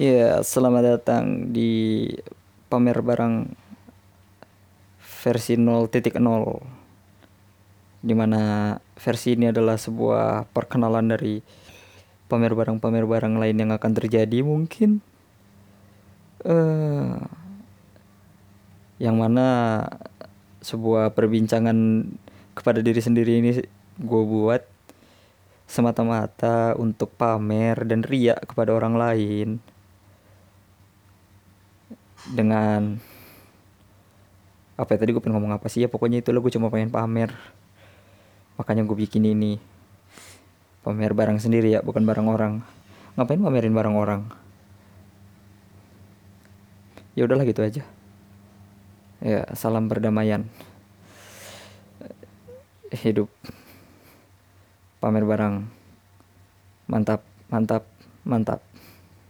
Ya, selamat datang di pamer barang versi 0.0 Di mana versi ini adalah sebuah perkenalan dari pamer barang-pamer barang lain yang akan terjadi mungkin. Uh, Yang mana sebuah perbincangan kepada diri sendiri ini gue buat semata-mata untuk pamer dan riak kepada orang lain dengan apa ya tadi gue pengen ngomong apa sih? Ya pokoknya itu lo gue cuma pengen pamer. Makanya gue bikin ini. Pamer barang sendiri ya bukan barang orang. Ngapain pamerin barang orang? Ya udahlah gitu aja. Ya salam perdamaian. Hidup. Pamer barang. Mantap mantap mantap